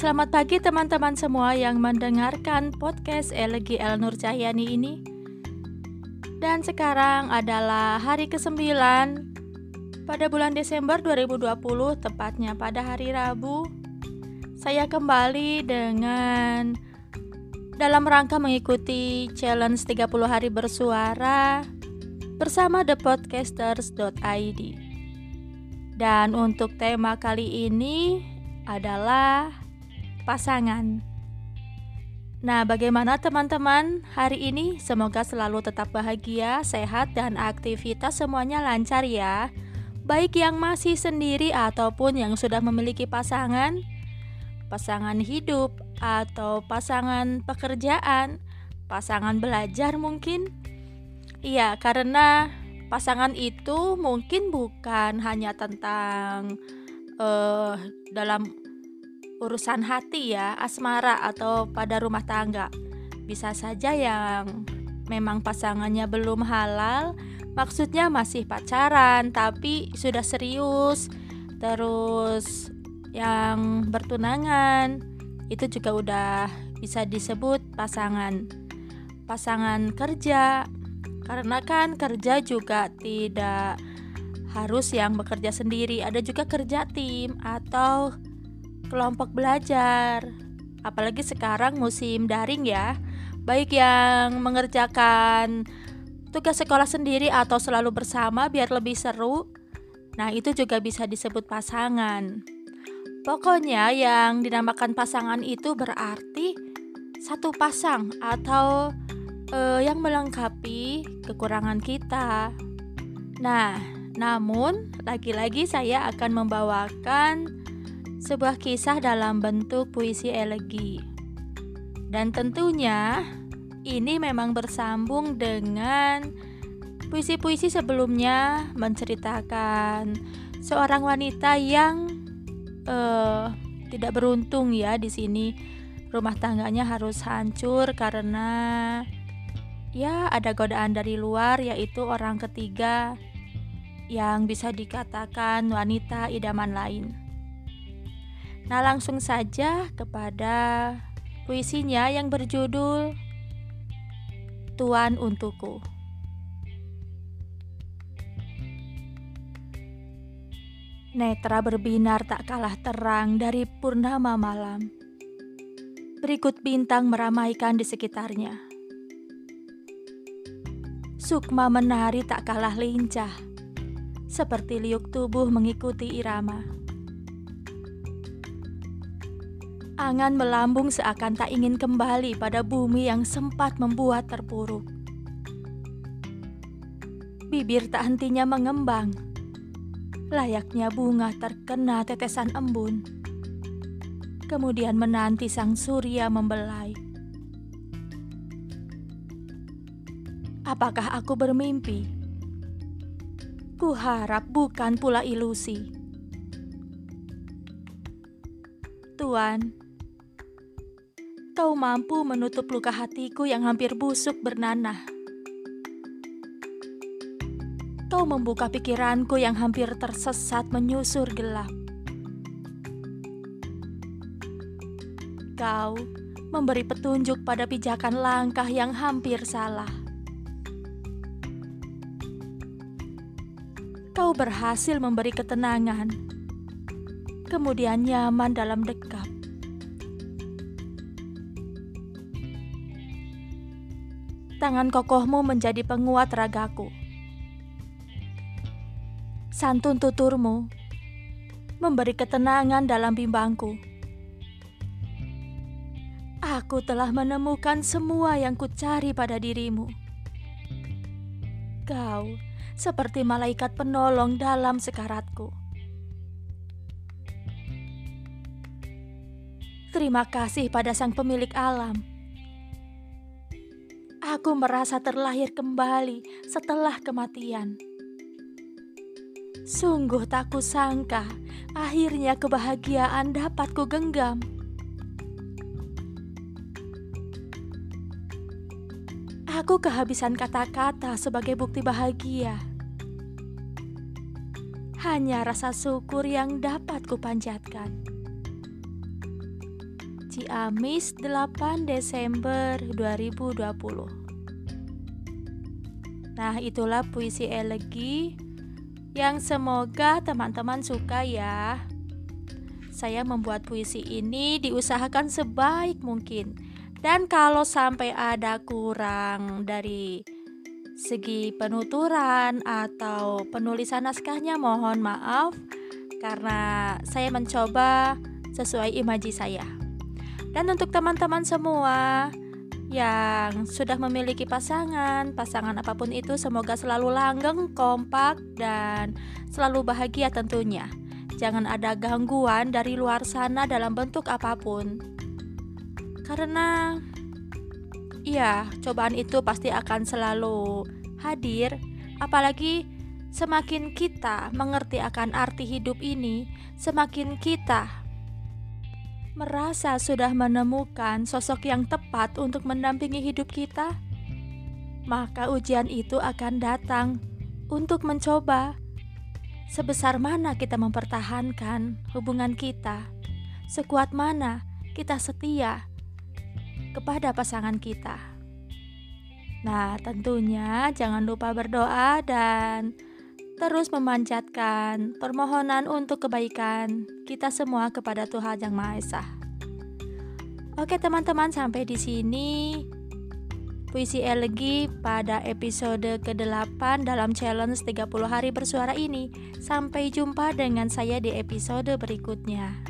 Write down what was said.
Selamat pagi teman-teman semua yang mendengarkan podcast Elegi El Nur Cahyani ini. Dan sekarang adalah hari ke-9 pada bulan Desember 2020, tepatnya pada hari Rabu. Saya kembali dengan dalam rangka mengikuti challenge 30 hari bersuara bersama thepodcasters.id. Dan untuk tema kali ini adalah pasangan. Nah, bagaimana teman-teman hari ini? Semoga selalu tetap bahagia, sehat, dan aktivitas semuanya lancar ya. Baik yang masih sendiri ataupun yang sudah memiliki pasangan, pasangan hidup, atau pasangan pekerjaan, pasangan belajar mungkin. Iya, karena pasangan itu mungkin bukan hanya tentang uh, dalam urusan hati ya, asmara atau pada rumah tangga. Bisa saja yang memang pasangannya belum halal, maksudnya masih pacaran tapi sudah serius. Terus yang bertunangan itu juga udah bisa disebut pasangan. Pasangan kerja. Karena kan kerja juga tidak harus yang bekerja sendiri, ada juga kerja tim atau kelompok belajar. Apalagi sekarang musim daring ya. Baik yang mengerjakan tugas sekolah sendiri atau selalu bersama biar lebih seru. Nah, itu juga bisa disebut pasangan. Pokoknya yang dinamakan pasangan itu berarti satu pasang atau uh, yang melengkapi kekurangan kita. Nah, namun lagi-lagi saya akan membawakan sebuah kisah dalam bentuk puisi elegi. Dan tentunya ini memang bersambung dengan puisi-puisi sebelumnya menceritakan seorang wanita yang uh, tidak beruntung ya di sini rumah tangganya harus hancur karena ya ada godaan dari luar yaitu orang ketiga yang bisa dikatakan wanita idaman lain. Nah, langsung saja kepada puisinya yang berjudul Tuan Untukku. Netra berbinar tak kalah terang dari purnama malam. Berikut bintang meramaikan di sekitarnya. Sukma menari tak kalah lincah, seperti liuk tubuh mengikuti irama. Angan melambung seakan tak ingin kembali pada bumi yang sempat membuat terpuruk. Bibir tak hentinya mengembang, layaknya bunga terkena tetesan embun. Kemudian menanti sang surya membelai. Apakah aku bermimpi? Ku harap bukan pula ilusi. Tuan, kau mampu menutup luka hatiku yang hampir busuk bernanah. Kau membuka pikiranku yang hampir tersesat menyusur gelap. Kau memberi petunjuk pada pijakan langkah yang hampir salah. Kau berhasil memberi ketenangan, kemudian nyaman dalam dekap. Tangan kokohmu menjadi penguat ragaku. Santun tuturmu memberi ketenangan dalam bimbangku. Aku telah menemukan semua yang kucari pada dirimu. Kau seperti malaikat penolong dalam sekaratku. Terima kasih pada sang pemilik alam Aku merasa terlahir kembali setelah kematian. Sungguh tak kusangka akhirnya kebahagiaan dapat ku genggam. Aku kehabisan kata-kata sebagai bukti bahagia. Hanya rasa syukur yang dapat kupanjatkan. Ciamis 8 Desember 2020 Nah itulah puisi elegi yang semoga teman-teman suka ya. Saya membuat puisi ini diusahakan sebaik mungkin. Dan kalau sampai ada kurang dari segi penuturan atau penulisan naskahnya mohon maaf Karena saya mencoba sesuai imaji saya dan untuk teman-teman semua yang sudah memiliki pasangan, pasangan apa pun itu semoga selalu langgeng, kompak, dan selalu bahagia tentunya. Jangan ada gangguan dari luar sana dalam bentuk apa pun. Karena ya, cobaan itu pasti akan selalu hadir, apalagi semakin kita mengerti akan arti hidup ini, semakin kita merasa sudah menemukan sosok yang tepat untuk mendampingi hidup kita, maka ujian itu akan datang untuk mencoba sebesar mana kita mempertahankan hubungan kita, sekuat mana kita setia kepada pasangan kita. Nah, tentunya jangan lupa berdoa dan terus memanjatkan permohonan untuk kebaikan kita semua kepada Tuhan Yang Maha Esa. Oke teman-teman sampai di sini puisi elegi pada episode ke-8 dalam challenge 30 hari bersuara ini. Sampai jumpa dengan saya di episode berikutnya.